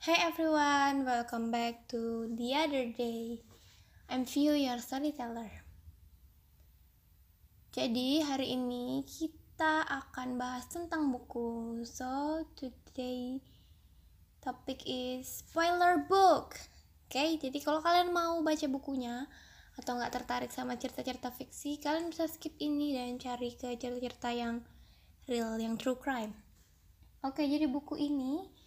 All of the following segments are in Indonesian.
Hey everyone, welcome back to the other day. I'm View, your storyteller. Jadi hari ini kita akan bahas tentang buku. So today topic is spoiler book. Oke, okay, jadi kalau kalian mau baca bukunya atau nggak tertarik sama cerita-cerita fiksi, kalian bisa skip ini dan cari ke cerita-cerita yang real, yang true crime. Oke, okay, jadi buku ini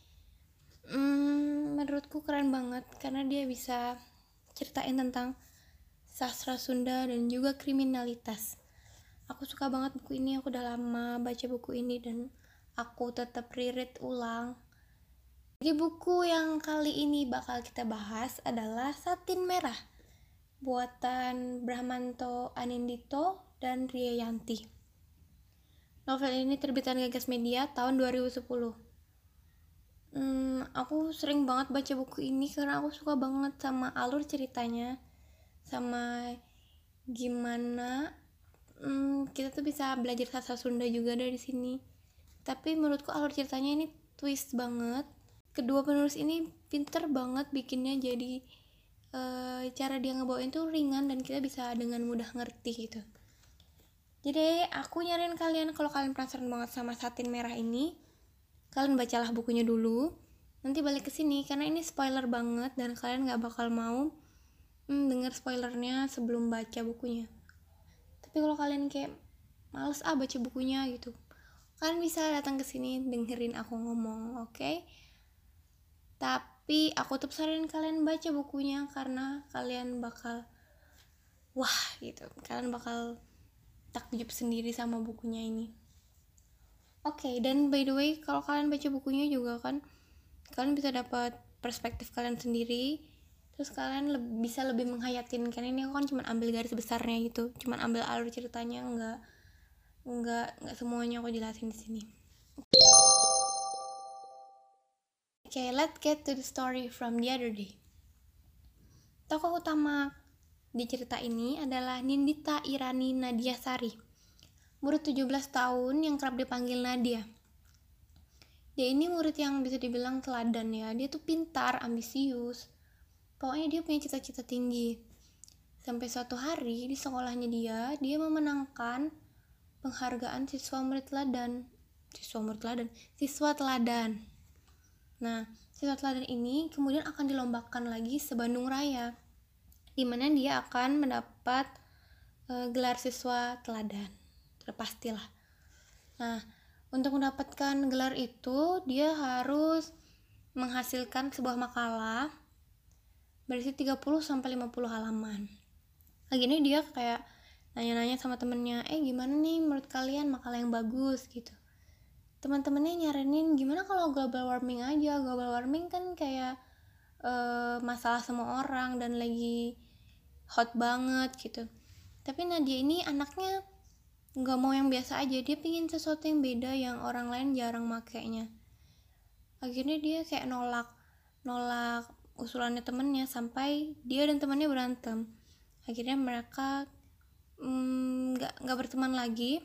hmm, menurutku keren banget karena dia bisa ceritain tentang sastra Sunda dan juga kriminalitas. Aku suka banget buku ini aku udah lama baca buku ini dan aku tetap reread ulang. Jadi buku yang kali ini bakal kita bahas adalah Satin Merah buatan Brahmanto Anindito dan Ria Yanti. Novel ini terbitan Gagas Media tahun 2010 hmm, aku sering banget baca buku ini karena aku suka banget sama alur ceritanya sama gimana hmm, kita tuh bisa belajar sastra Sunda juga dari sini. Tapi menurutku alur ceritanya ini twist banget. Kedua penulis ini pinter banget bikinnya jadi e, cara dia ngebawain tuh ringan dan kita bisa dengan mudah ngerti gitu. Jadi aku nyariin kalian kalau kalian penasaran banget sama satin merah ini kalian bacalah bukunya dulu. Nanti balik ke sini karena ini spoiler banget dan kalian nggak bakal mau hmm, denger spoilernya sebelum baca bukunya. Tapi kalau kalian kayak males ah baca bukunya gitu. Kalian bisa datang ke sini dengerin aku ngomong oke? Okay? tapi aku tetap saranin kalian baca bukunya karena kalian bakal wah gitu. Kalian bakal takjub sendiri sama bukunya ini Oke, okay, dan by the way, kalau kalian baca bukunya juga kan, kalian bisa dapat perspektif kalian sendiri. Terus kalian le bisa lebih menghayatin kan ini aku kan cuma ambil garis besarnya gitu, cuma ambil alur ceritanya, enggak enggak enggak semuanya aku jelasin di sini. Oke, okay, let's get to the story from the other day. Tokoh utama di cerita ini adalah Nindita Irani Nadia Sari murid 17 tahun yang kerap dipanggil Nadia. Dia ini murid yang bisa dibilang teladan ya. Dia tuh pintar, ambisius. Pokoknya dia punya cita-cita tinggi. Sampai suatu hari di sekolahnya dia, dia memenangkan penghargaan siswa murid teladan. Siswa murid teladan, siswa teladan. Nah, siswa teladan ini kemudian akan dilombakan lagi sebandung raya. Di mana dia akan mendapat uh, gelar siswa teladan sudah pastilah nah untuk mendapatkan gelar itu dia harus menghasilkan sebuah makalah berisi 30 sampai 50 halaman. Lagi ini dia kayak nanya-nanya sama temennya, eh gimana nih menurut kalian makalah yang bagus gitu. Teman-temannya nyaranin gimana kalau global warming aja, global warming kan kayak uh, masalah semua orang dan lagi hot banget gitu. Tapi Nadia ini anaknya nggak mau yang biasa aja dia pingin sesuatu yang beda yang orang lain jarang makainya. Akhirnya dia kayak nolak nolak usulannya temennya sampai dia dan temannya berantem. Akhirnya mereka mm, nggak mm, nggak berteman lagi.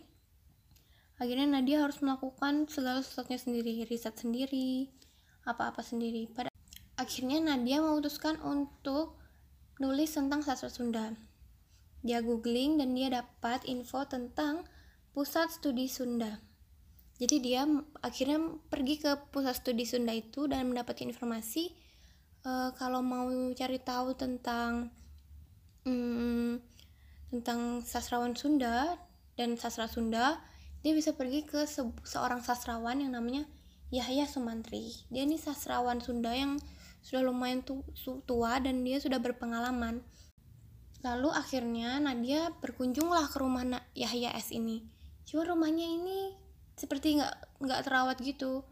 Akhirnya Nadia harus melakukan segala sesuatunya sendiri riset sendiri apa-apa sendiri. Pada akhirnya Nadia memutuskan untuk nulis tentang sastra Sunda dia googling dan dia dapat info tentang pusat studi Sunda. Jadi dia akhirnya pergi ke pusat studi Sunda itu dan mendapatkan informasi uh, kalau mau cari tahu tentang um, tentang sastrawan Sunda dan sastra Sunda, dia bisa pergi ke se seorang sastrawan yang namanya Yahya Sumantri. Dia ini sastrawan Sunda yang sudah lumayan tu tua dan dia sudah berpengalaman Lalu akhirnya Nadia berkunjunglah ke rumah Yahya S ini. Cuma rumahnya ini seperti nggak nggak terawat gitu.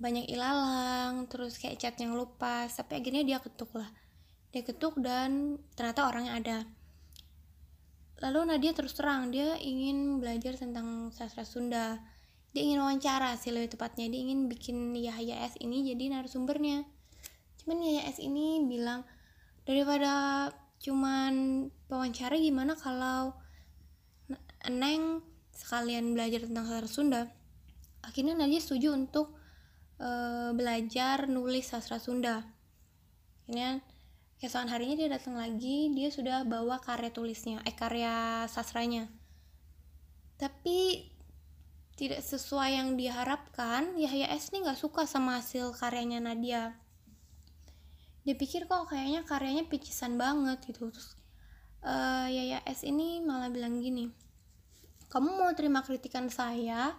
Banyak ilalang, terus kayak cat yang lupa. Sampai akhirnya dia ketuk lah. Dia ketuk dan ternyata orangnya ada. Lalu Nadia terus terang dia ingin belajar tentang sastra Sunda. Dia ingin wawancara sih lebih tepatnya. Dia ingin bikin Yahya S ini jadi narasumbernya. Cuman Yahya S ini bilang daripada cuman wawancara gimana kalau Neng sekalian belajar tentang sastra Sunda? Akhirnya Nadia setuju untuk uh, belajar nulis sastra Sunda. Ini keesokan harinya dia datang lagi dia sudah bawa karya tulisnya eh karya sastranya. Tapi tidak sesuai yang diharapkan Yahya S ini nggak suka sama hasil karyanya Nadia dia pikir kok kayaknya karyanya picisan banget gitu. Terus uh, Yahya S ini malah bilang gini kamu mau terima kritikan saya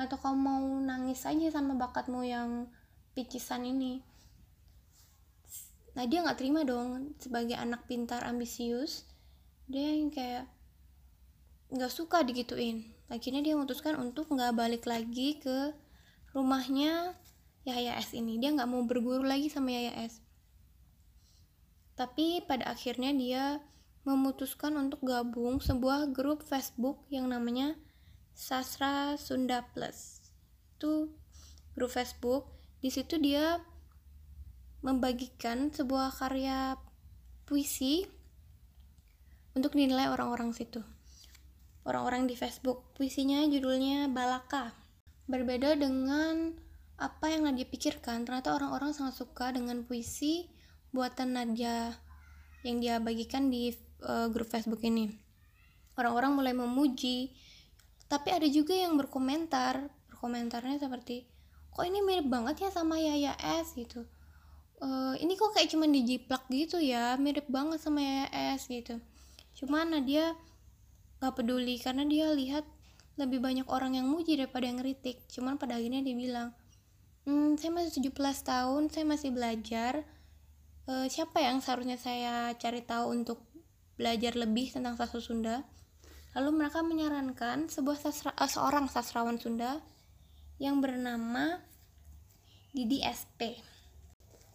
atau kamu mau nangis aja sama bakatmu yang picisan ini? Nah dia nggak terima dong. Sebagai anak pintar ambisius dia yang kayak nggak suka digituin. Akhirnya dia memutuskan untuk nggak balik lagi ke rumahnya Yahya S ini. Dia nggak mau berguru lagi sama Yahya S tapi pada akhirnya dia memutuskan untuk gabung sebuah grup Facebook yang namanya Sastra Sunda Plus itu grup Facebook di situ dia membagikan sebuah karya puisi untuk dinilai orang-orang situ. Orang-orang di Facebook, puisinya judulnya Balaka. Berbeda dengan apa yang Nadia pikirkan, ternyata orang-orang sangat suka dengan puisi buatan Nadia yang dia bagikan di uh, grup Facebook ini. Orang-orang mulai memuji, tapi ada juga yang berkomentar, berkomentarnya seperti, kok ini mirip banget ya sama Yaya S? gitu. Uh, ini kok kayak cuman dijiplak gitu ya? Mirip banget sama YS gitu. Cuman Nadia gak peduli karena dia lihat lebih banyak orang yang muji daripada yang kritik cuman pada akhirnya dia bilang hmm, saya masih 17 tahun saya masih belajar uh, siapa yang seharusnya saya cari tahu untuk belajar lebih tentang sastra Sunda lalu mereka menyarankan sebuah sastra, uh, seorang sastrawan Sunda yang bernama Didi SP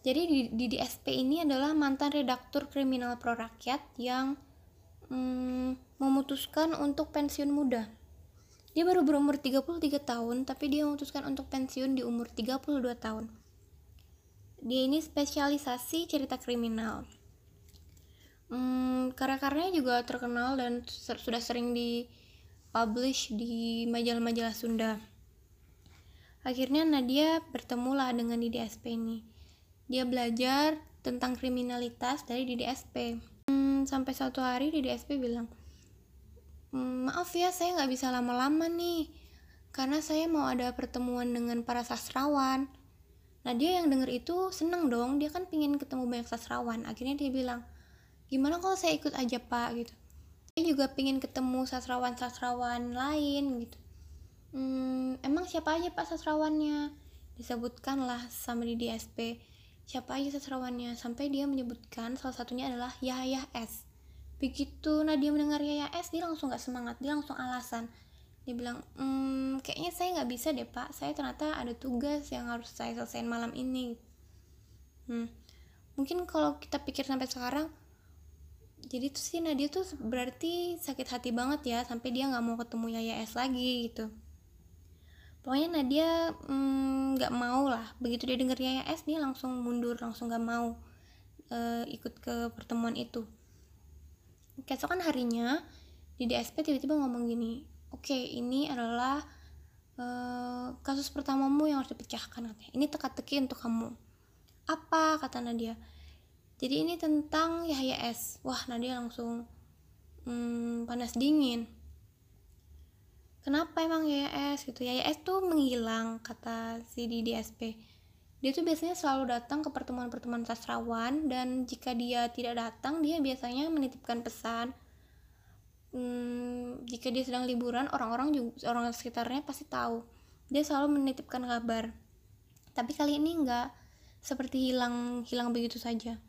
jadi di, di DSP ini adalah mantan redaktur kriminal pro rakyat yang mm, memutuskan untuk pensiun muda. Dia baru berumur 33 tahun, tapi dia memutuskan untuk pensiun di umur 32 tahun. Dia ini spesialisasi cerita kriminal. Hmm, karya-karyanya juga terkenal dan ser sudah sering di publish di majalah-majalah Sunda. Akhirnya Nadia bertemulah dengan di DSP ini dia belajar tentang kriminalitas dari DDSP. Hmm, sampai satu hari DDSP bilang, hmm, maaf ya saya nggak bisa lama-lama nih, karena saya mau ada pertemuan dengan para sastrawan. Nah dia yang denger itu seneng dong, dia kan pingin ketemu banyak sastrawan. Akhirnya dia bilang, gimana kalau saya ikut aja pak gitu. Dia juga pingin ketemu sastrawan-sastrawan lain gitu. Hmm, emang siapa aja pak sastrawannya? Disebutkanlah sama di DSP siapa aja sastrawannya sampai dia menyebutkan salah satunya adalah Yahya S begitu Nadia mendengar Yahya S dia langsung gak semangat dia langsung alasan dia bilang hmm, kayaknya saya nggak bisa deh pak. Saya ternyata ada tugas yang harus saya selesaikan malam ini. Hmm. mungkin kalau kita pikir sampai sekarang jadi tuh sih Nadia tuh berarti sakit hati banget ya sampai dia nggak mau ketemu Yahya S lagi gitu. Pokoknya Nadia mm, nggak mm, mau lah. Begitu dia dengar YS dia langsung mundur langsung nggak mau uh, ikut ke pertemuan itu. Keesokan harinya di DSP tiba-tiba ngomong gini oke okay, ini adalah uh, kasus pertamamu yang harus dipecahkan katanya. Ini teka-teki untuk kamu. Apa? Kata Nadia. Jadi ini tentang Yahya S. Wah Nadia langsung hmm, panas dingin. Kenapa emang YS gitu. YS tuh menghilang kata si di DSP dia tuh biasanya selalu datang ke pertemuan-pertemuan sastrawan dan jika dia tidak datang dia biasanya menitipkan pesan hmm, jika dia sedang liburan orang-orang juga orang sekitarnya pasti tahu. Dia selalu menitipkan kabar. Tapi kali ini enggak seperti hilang hilang begitu saja.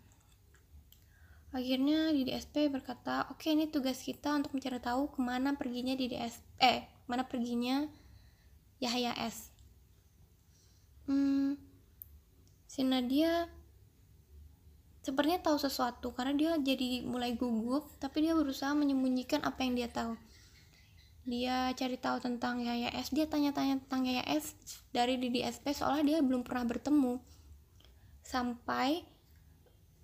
Akhirnya di DSP berkata oke okay, ini tugas kita untuk mencari tahu ke mana perginya di DSP eh mana perginya Yahya S. Hmm, si Nadia sepertinya tahu sesuatu karena dia jadi mulai gugup tapi dia berusaha menyembunyikan apa yang dia tahu. Dia cari tahu tentang Yahya S dia tanya-tanya tentang Yahya S dari DDSP soalnya dia belum pernah bertemu. Sampai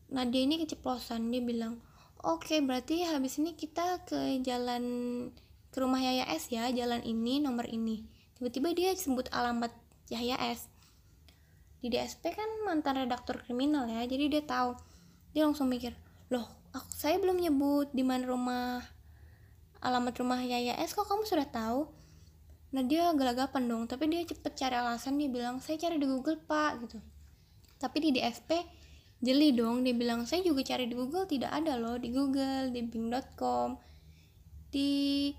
Nadia ini keceplosan dia bilang oke okay, berarti habis ini kita ke jalan ke rumah Yaya S ya jalan ini nomor ini. Tiba-tiba dia sebut alamat Yahya S. Di DSP kan mantan redaktur kriminal ya jadi dia tahu dia langsung mikir loh aku, saya belum nyebut di mana rumah alamat rumah Yaya S kok kamu sudah tahu? Nah dia gelagapan dong tapi dia cepet cari alasan dia bilang saya cari di Google pak gitu. Tapi di DSP jeli dong dia bilang saya juga cari di Google tidak ada loh di Google di Bing.com di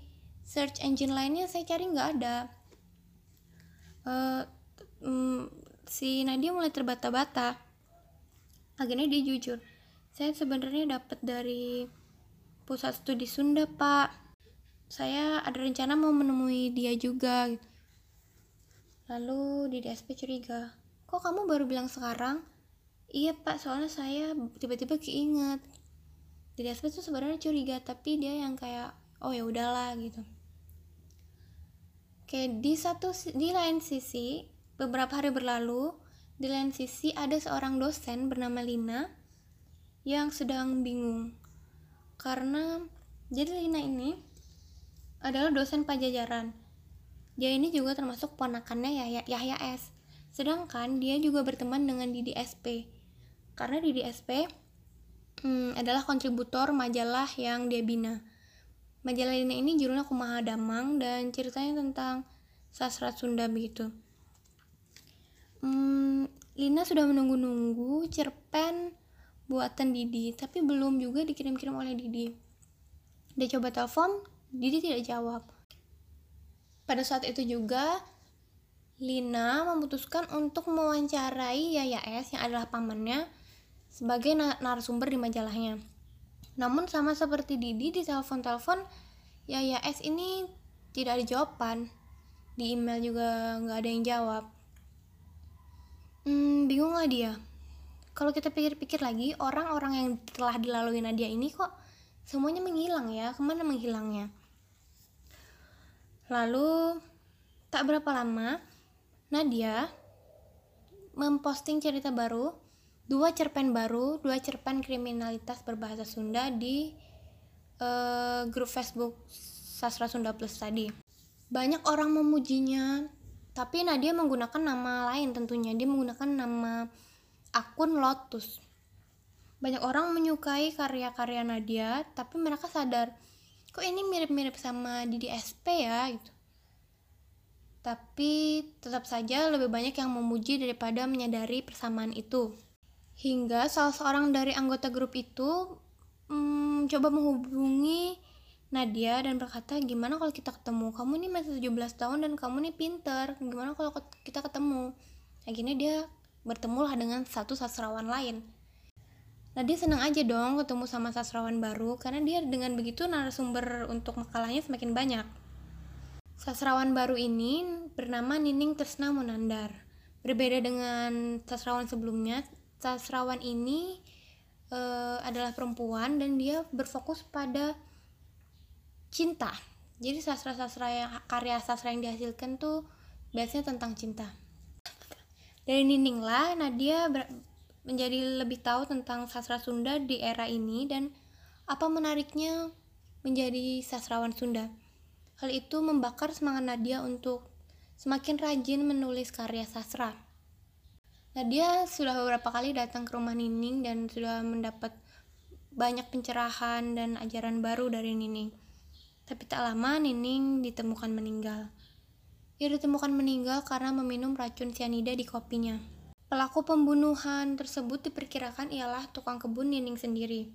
search engine lainnya saya cari nggak ada. Uh, um, si Nadia mulai terbata-bata. Akhirnya dia jujur saya sebenarnya dapat dari pusat studi Sunda pak. Saya ada rencana mau menemui dia juga. Lalu di DSP curiga kok kamu baru bilang sekarang? Iya pak soalnya saya tiba-tiba keinget. Di DSP tuh sebenarnya curiga tapi dia yang kayak oh ya udahlah gitu. Oke, di satu di lain sisi, beberapa hari berlalu, di lain sisi ada seorang dosen bernama Lina yang sedang bingung. Karena jadi Lina ini adalah dosen pajajaran. Dia ini juga termasuk ponakannya Yahya, Yahya S. Sedangkan dia juga berteman dengan Didi SP. Karena Didi SP hmm, adalah kontributor majalah yang dia bina. Majalah ini, ini judulnya Kumaha Damang dan ceritanya tentang sastra Sunda begitu. Hmm, Lina sudah menunggu-nunggu cerpen buatan Didi, tapi belum juga dikirim-kirim oleh Didi. Dia coba telepon, Didi tidak jawab. Pada saat itu juga, Lina memutuskan untuk mewawancarai Yaya S yang adalah pamannya sebagai narasumber di majalahnya. Namun sama seperti Didi di telepon-telepon, Yaya S ini tidak ada jawaban. Di email juga nggak ada yang jawab. Hmm, bingung lah dia. Kalau kita pikir-pikir lagi, orang-orang yang telah dilalui Nadia ini kok semuanya menghilang ya. Ke mana menghilangnya? Lalu tak berapa lama Nadia memposting cerita baru, dua cerpen baru, dua cerpen kriminalitas berbahasa Sunda di uh, grup Facebook Sastra Sunda Plus tadi. Banyak orang memujinya, tapi Nadia menggunakan nama lain tentunya. Dia menggunakan nama akun Lotus. Banyak orang menyukai karya-karya Nadia, tapi mereka sadar kok ini mirip-mirip sama Didi SP ya? Gitu. Tapi tetap saja lebih banyak yang memuji daripada menyadari persamaan itu. Hingga salah seorang dari anggota grup itu hmm, coba menghubungi Nadia dan berkata gimana kalau kita ketemu? Kamu ini masih 17 tahun dan kamu ini pinter. Gimana kalau kita ketemu? Akhirnya dia bertemulah dengan satu sastrawan lain Nah dia senang aja dong ketemu sama sastrawan baru karena dia dengan begitu narasumber untuk makalahnya semakin banyak. Sastrawan baru ini bernama Nining Tresna Monandar. Berbeda dengan sastrawan sebelumnya, sastrawan ini uh, adalah perempuan dan dia berfokus pada cinta. Jadi sastra-sastra yang karya sastra yang dihasilkan tuh biasanya tentang cinta. Dari Nining lah Nadia menjadi lebih tahu tentang sastra Sunda di era ini dan apa menariknya menjadi sastrawan Sunda. Hal itu membakar semangat Nadia untuk semakin rajin menulis karya sastra. Nadia sudah beberapa kali datang ke rumah Nining dan sudah mendapat banyak pencerahan dan ajaran baru dari Nining. Tapi tak lama Nining ditemukan meninggal. Ia ditemukan meninggal karena meminum racun cyanida di kopinya. Pelaku pembunuhan tersebut diperkirakan ialah tukang kebun Nining sendiri.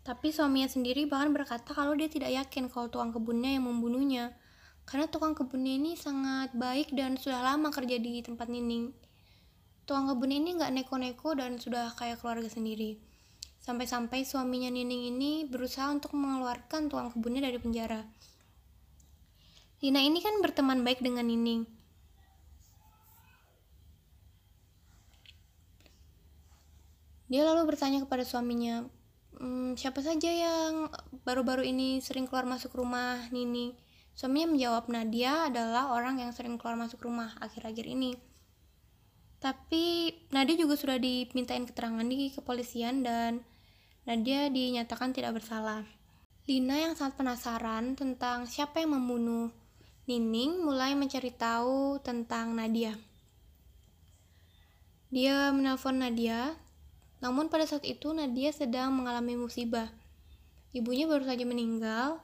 Tapi suaminya sendiri bahkan berkata kalau dia tidak yakin kalau tukang kebunnya yang membunuhnya. Karena tukang kebunnya ini sangat baik dan sudah lama kerja di tempat Nining. Tukang kebun ini nggak neko-neko dan sudah kayak keluarga sendiri. Sampai-sampai suaminya Nining ini berusaha untuk mengeluarkan tukang kebunnya dari penjara. Lina ini kan berteman baik dengan Nining Dia lalu bertanya kepada suaminya, ehm, siapa saja yang baru-baru ini sering keluar masuk rumah Nini? Suaminya menjawab, Nadia adalah orang yang sering keluar masuk rumah akhir-akhir ini. Tapi Nadia juga sudah dimintain keterangan di kepolisian dan Nadia dinyatakan tidak bersalah. Lina yang sangat penasaran tentang siapa yang membunuh Nining mulai mencari tahu tentang Nadia. Dia menelpon Nadia, namun pada saat itu Nadia sedang mengalami musibah. Ibunya baru saja meninggal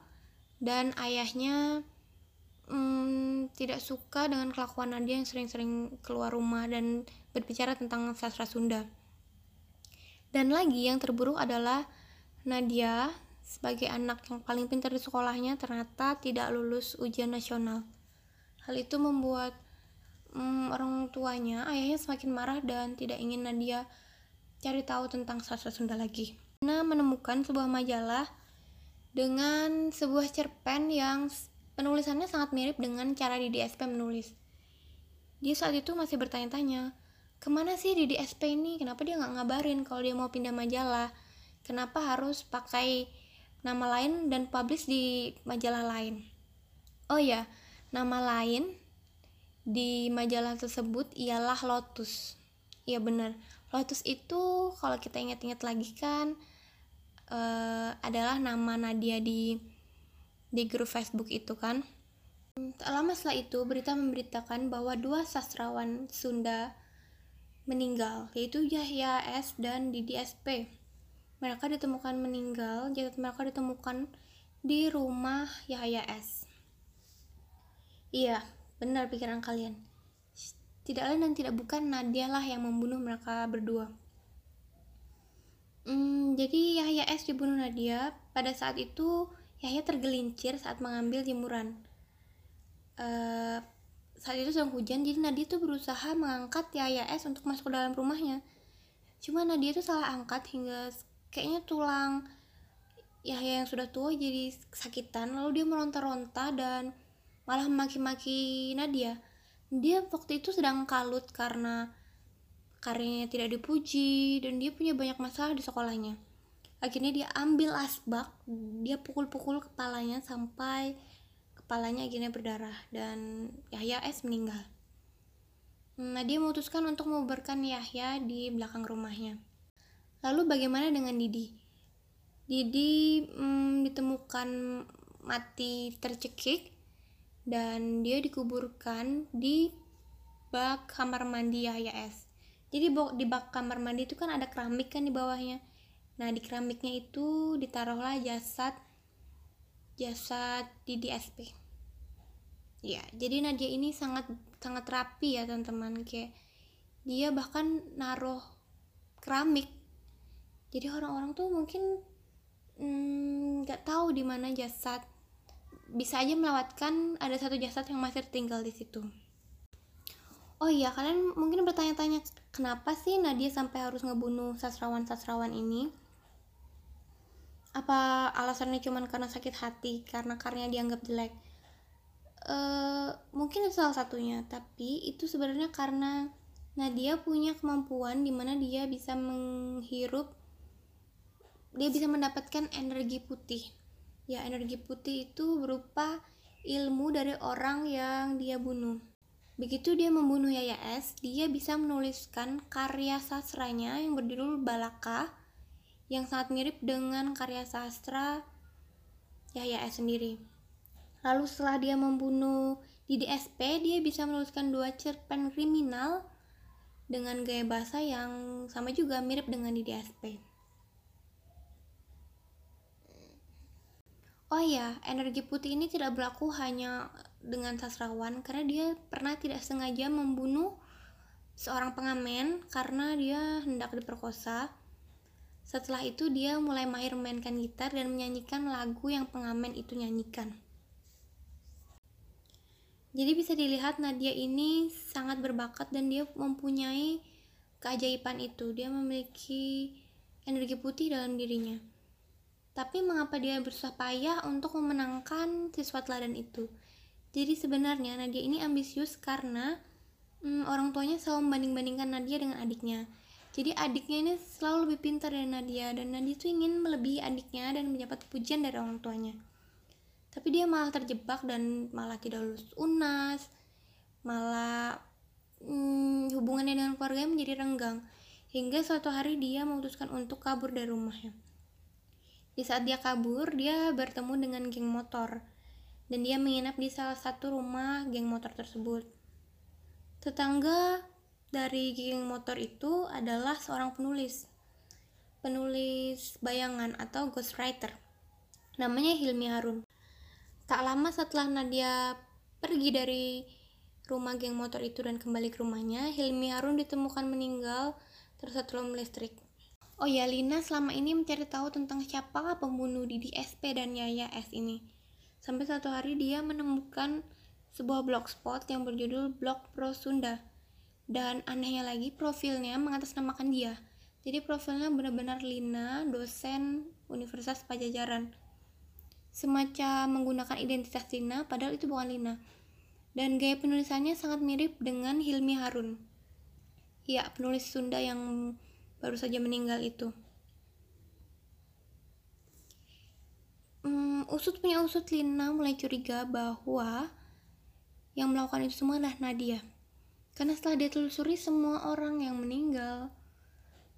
dan ayahnya hmm, tidak suka dengan kelakuan Nadia yang sering-sering keluar rumah dan berbicara tentang sastra Sunda. Dan lagi yang terburuk adalah Nadia sebagai anak yang paling pintar di sekolahnya ternyata tidak lulus ujian nasional. Hal itu membuat hmm, orang tuanya, ayahnya semakin marah dan tidak ingin Nadia cari tahu tentang sastra Sunda lagi. Nah, menemukan sebuah majalah dengan sebuah cerpen yang penulisannya sangat mirip dengan cara Didi SP menulis. Dia saat itu masih bertanya-tanya, ke mana sih Didi SP ini? Kenapa dia nggak ngabarin kalau dia mau pindah majalah? Kenapa harus pakai nama lain dan publish di majalah lain? Oh ya, nama lain di majalah tersebut ialah Lotus. Iya benar. Lotus itu kalau kita ingat-ingat lagi kan uh, adalah nama Nadia di di grup Facebook itu kan. Tak lama setelah itu berita memberitakan bahwa dua sastrawan Sunda meninggal, yaitu Yahya S dan Didi SP. Mereka ditemukan meninggal, jasad mereka ditemukan di rumah Yahya S. Iya, Benar pikiran kalian. Tidak lain dan tidak bukan Nadia lah yang membunuh mereka berdua. Hmm, jadi Yahya S dibunuh Nadia. Pada saat itu Yahya tergelincir saat mengambil jemuran. Uh, saat itu sedang hujan, jadi Nadia tuh berusaha mengangkat Yahya S untuk masuk ke dalam rumahnya. Cuma Nadia tuh salah angkat hingga kayaknya tulang Yahya yang sudah tua jadi sakitan. Lalu dia meronta-ronta dan malah memaki-maki Nadia. Dia waktu itu sedang kalut karena karyanya tidak dipuji dan dia punya banyak masalah di sekolahnya. Akhirnya dia ambil asbak dia pukul-pukul kepalanya sampai kepalanya akhirnya berdarah dan Yahya S meninggal. Nah dia memutuskan untuk mengubarkan Yahya di belakang rumahnya lalu bagaimana dengan Didi Didi hmm, ditemukan mati tercekik dan dia dikuburkan di bak kamar mandi Yahya S. Jadi di bak kamar mandi itu kan ada keramik kan di bawahnya. Nah di keramiknya itu ditaruhlah jasad jasad di DSP. Ya, jadi Nadia ini sangat sangat rapi ya teman-teman kayak dia bahkan naruh keramik. Jadi orang-orang tuh mungkin mm, nggak mm, tahu di mana jasad bisa aja melewatkan ada satu jasad yang masih tinggal di situ. Oh iya, kalian mungkin bertanya-tanya kenapa sih Nadia sampai harus ngebunuh sastrawan-sastrawan ini? Apa alasannya cuma karena sakit hati, karena karyanya dianggap jelek? Uh, mungkin itu salah satunya, tapi itu sebenarnya karena Nadia punya kemampuan di mana dia bisa menghirup, dia bisa mendapatkan energi putih Ya, energi putih itu berupa ilmu dari orang yang dia bunuh. Begitu dia membunuh Yaya S, dia bisa menuliskan karya sastranya yang berjudul Balaka yang sangat mirip dengan karya sastra Yahya S sendiri. Lalu setelah dia membunuh di DSP, dia bisa menuliskan dua cerpen kriminal dengan gaya bahasa yang sama juga mirip dengan di DSP. Oh iya, energi putih ini tidak berlaku hanya dengan sastrawan karena dia pernah tidak sengaja membunuh seorang pengamen karena dia hendak diperkosa. Setelah itu dia mulai mahir memainkan gitar dan menyanyikan lagu yang pengamen itu nyanyikan. Jadi bisa dilihat Nadia ini sangat berbakat dan dia mempunyai keajaiban itu. Dia memiliki energi putih dalam dirinya. Tapi mengapa dia berusaha payah untuk memenangkan siswa teladan itu? Jadi sebenarnya Nadia ini ambisius karena hmm, orang tuanya selalu membanding-bandingkan Nadia dengan adiknya. Jadi adiknya ini selalu lebih pintar dari Nadia dan Nadia itu ingin melebihi adiknya dan mendapat pujian dari orang tuanya. Tapi dia malah terjebak dan malah tidak lulus UNAS, malah hmm, hubungannya dengan keluarganya menjadi renggang. Hingga suatu hari dia memutuskan untuk kabur dari rumahnya. Di saat dia kabur, dia bertemu dengan geng motor. Dan dia menginap di salah satu rumah geng motor tersebut. Tetangga dari geng motor itu adalah seorang penulis. Penulis bayangan atau ghostwriter. Namanya Hilmi Harun. Tak lama setelah Nadia pergi dari rumah geng motor itu dan kembali ke rumahnya Hilmi Harun ditemukan meninggal tersetrum listrik Oh ya, Lina selama ini mencari tahu tentang siapakah pembunuh Didi SP dan Yaya S ini. Sampai satu hari dia menemukan sebuah blogspot yang berjudul Blog Pro Sunda. Dan anehnya lagi profilnya mengatasnamakan dia. Jadi profilnya benar-benar Lina, dosen Universitas Pajajaran. Semacam menggunakan identitas Lina, padahal itu bukan Lina. Dan gaya penulisannya sangat mirip dengan Hilmi Harun. Ya, penulis Sunda yang baru saja meninggal itu. Hmm, usut punya usut Lina mulai curiga bahwa yang melakukan itu semua adalah Nadia. Karena setelah dia telusuri semua orang yang meninggal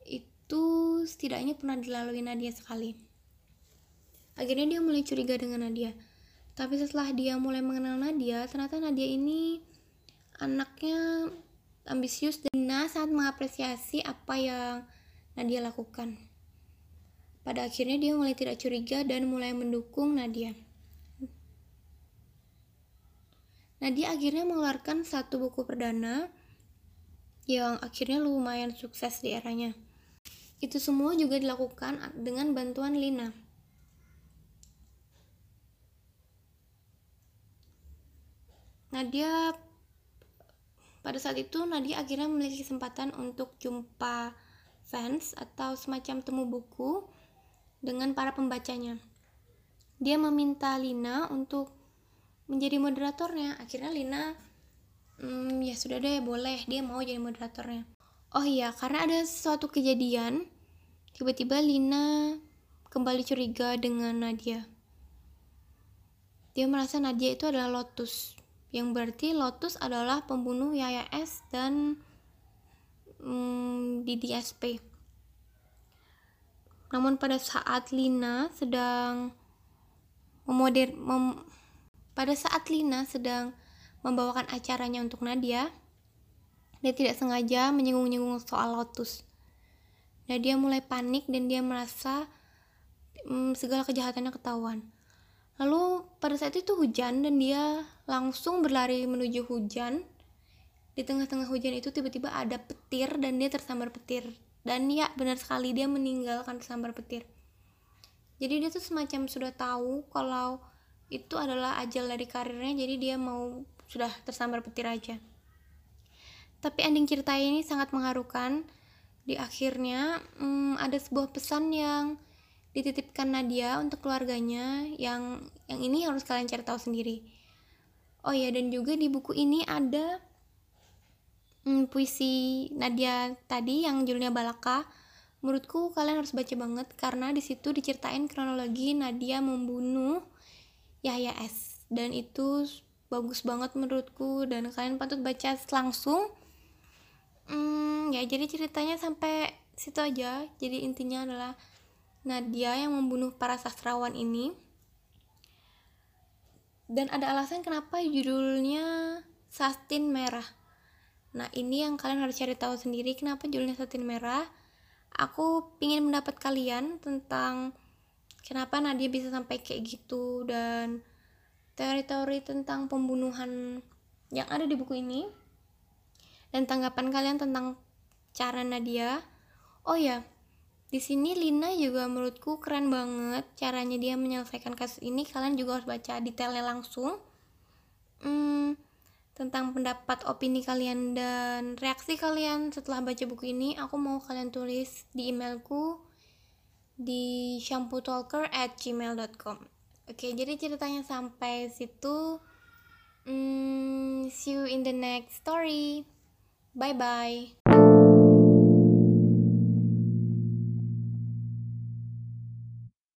itu setidaknya pernah dilalui Nadia sekali. Akhirnya dia mulai curiga dengan Nadia. Tapi setelah dia mulai mengenal Nadia, ternyata Nadia ini anaknya ambisius dan Nina sangat mengapresiasi apa yang Nadia lakukan. Pada akhirnya dia mulai tidak curiga dan mulai mendukung Nadia. Nadia akhirnya mengeluarkan satu buku perdana yang akhirnya lumayan sukses di eranya. Itu semua juga dilakukan dengan bantuan Lina. Nadia pada saat itu Nadia akhirnya memiliki kesempatan untuk jumpa fans atau semacam temu buku dengan para pembacanya. Dia meminta Lina untuk menjadi moderatornya. Akhirnya Lina, hmm, ya sudah deh boleh, dia mau jadi moderatornya. Oh iya, karena ada suatu kejadian, tiba-tiba Lina kembali curiga dengan Nadia. Dia merasa Nadia itu adalah Lotus yang berarti Lotus adalah pembunuh Yaya S dan hmm, Didi SP. Namun pada saat Lina sedang memoder mem, pada saat Lina sedang membawakan acaranya untuk Nadia, dia tidak sengaja menyinggung-nyinggung soal Lotus. Nadia mulai panik dan dia merasa hmm, segala kejahatannya ketahuan. Lalu pada saat itu hujan dan dia langsung berlari menuju hujan. Di tengah-tengah hujan itu tiba-tiba ada petir dan dia tersambar petir. Dan ya benar sekali dia meninggalkan tersambar petir. Jadi dia tuh semacam sudah tahu kalau itu adalah ajal dari karirnya jadi dia mau sudah tersambar petir aja. Tapi ending cerita ini sangat mengharukan. Di akhirnya hmm, ada sebuah pesan yang dititipkan Nadia untuk keluarganya yang yang ini harus kalian cari tahu sendiri. Oh ya dan juga di buku ini ada hmm, puisi Nadia tadi yang judulnya Balaka. Menurutku kalian harus baca banget karena di situ diceritain kronologi Nadia membunuh Yahya S dan itu bagus banget menurutku dan kalian patut baca langsung. Hmm, ya jadi ceritanya sampai situ aja. Jadi intinya adalah Nadia yang membunuh para sastrawan ini. Dan ada alasan kenapa judulnya Satin Merah. Nah ini yang kalian harus cari tahu sendiri kenapa judulnya Satin Merah. Aku ingin mendapat kalian tentang kenapa Nadia bisa sampai kayak gitu dan teori-teori tentang pembunuhan yang ada di buku ini dan tanggapan kalian tentang cara Nadia. Oh ya di sini Lina juga menurutku keren banget caranya dia menyelesaikan kasus ini. Kalian juga harus baca detailnya langsung. Hmm, tentang pendapat opini kalian dan reaksi kalian setelah baca buku ini, aku mau kalian tulis di emailku di shampootalker at gmail.com Oke, jadi ceritanya sampai situ. Hmm, see you in the next story. Bye bye.